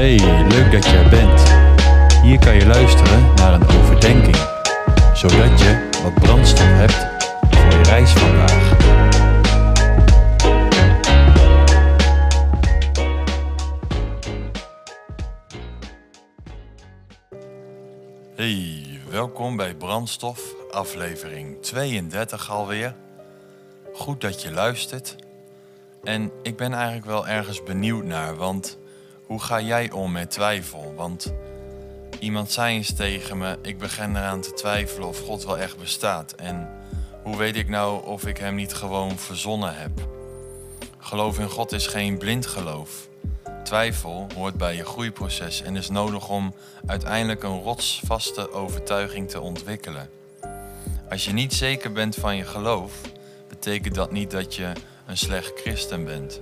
Hey, leuk dat je er bent. Hier kan je luisteren naar een overdenking, zodat je wat brandstof hebt voor je reis vandaag. Hey, welkom bij Brandstof, aflevering 32 alweer. Goed dat je luistert. En ik ben eigenlijk wel ergens benieuwd naar, want hoe ga jij om met twijfel? Want iemand zei eens tegen me: Ik begin eraan te twijfelen of God wel echt bestaat. En hoe weet ik nou of ik hem niet gewoon verzonnen heb? Geloof in God is geen blind geloof. Twijfel hoort bij je groeiproces en is nodig om uiteindelijk een rotsvaste overtuiging te ontwikkelen. Als je niet zeker bent van je geloof, betekent dat niet dat je een slecht christen bent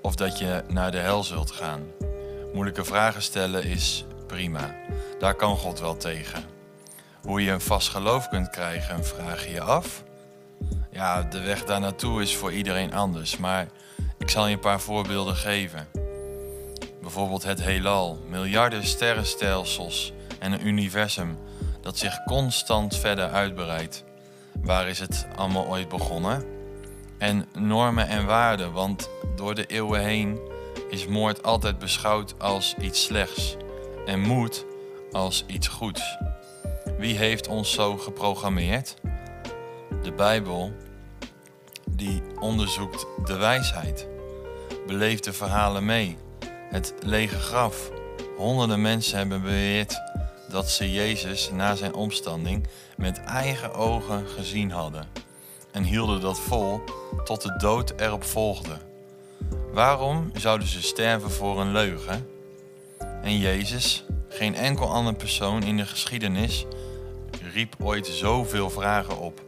of dat je naar de hel zult gaan. Moeilijke vragen stellen is prima. Daar kan God wel tegen. Hoe je een vast geloof kunt krijgen, vraag je je af. Ja, de weg daar naartoe is voor iedereen anders, maar ik zal je een paar voorbeelden geven. Bijvoorbeeld het heelal, miljarden sterrenstelsels en een universum dat zich constant verder uitbreidt. Waar is het allemaal ooit begonnen? En normen en waarden, want door de eeuwen heen is moord altijd beschouwd als iets slechts en moed als iets goeds. Wie heeft ons zo geprogrammeerd? De Bijbel, die onderzoekt de wijsheid, beleeft de verhalen mee. Het lege graf. Honderden mensen hebben beweerd dat ze Jezus na zijn omstanding met eigen ogen gezien hadden en hielden dat vol tot de dood erop volgde. Waarom zouden ze sterven voor een leugen? En Jezus, geen enkel ander persoon in de geschiedenis, riep ooit zoveel vragen op,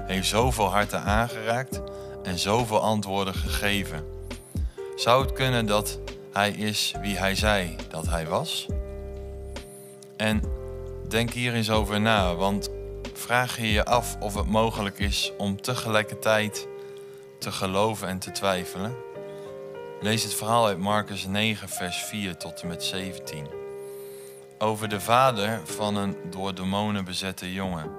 heeft zoveel harten aangeraakt en zoveel antwoorden gegeven. Zou het kunnen dat hij is wie hij zei dat hij was? En denk hier eens over na, want vraag je je af of het mogelijk is om tegelijkertijd te geloven en te twijfelen? Lees het verhaal uit Marcus 9, vers 4 tot en met 17. Over de vader van een door demonen bezette jongen.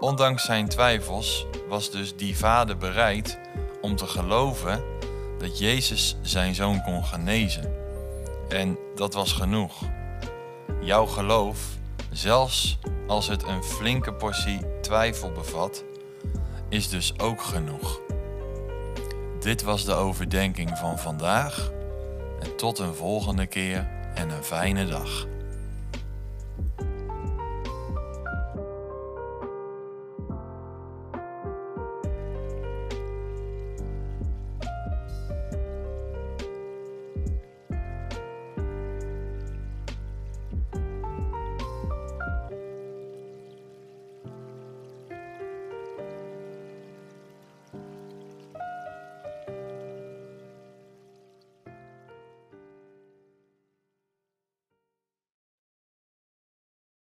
Ondanks zijn twijfels was dus die vader bereid om te geloven dat Jezus zijn zoon kon genezen. En dat was genoeg. Jouw geloof, zelfs als het een flinke portie twijfel bevat, is dus ook genoeg. Dit was de overdenking van vandaag. En tot een volgende keer en een fijne dag.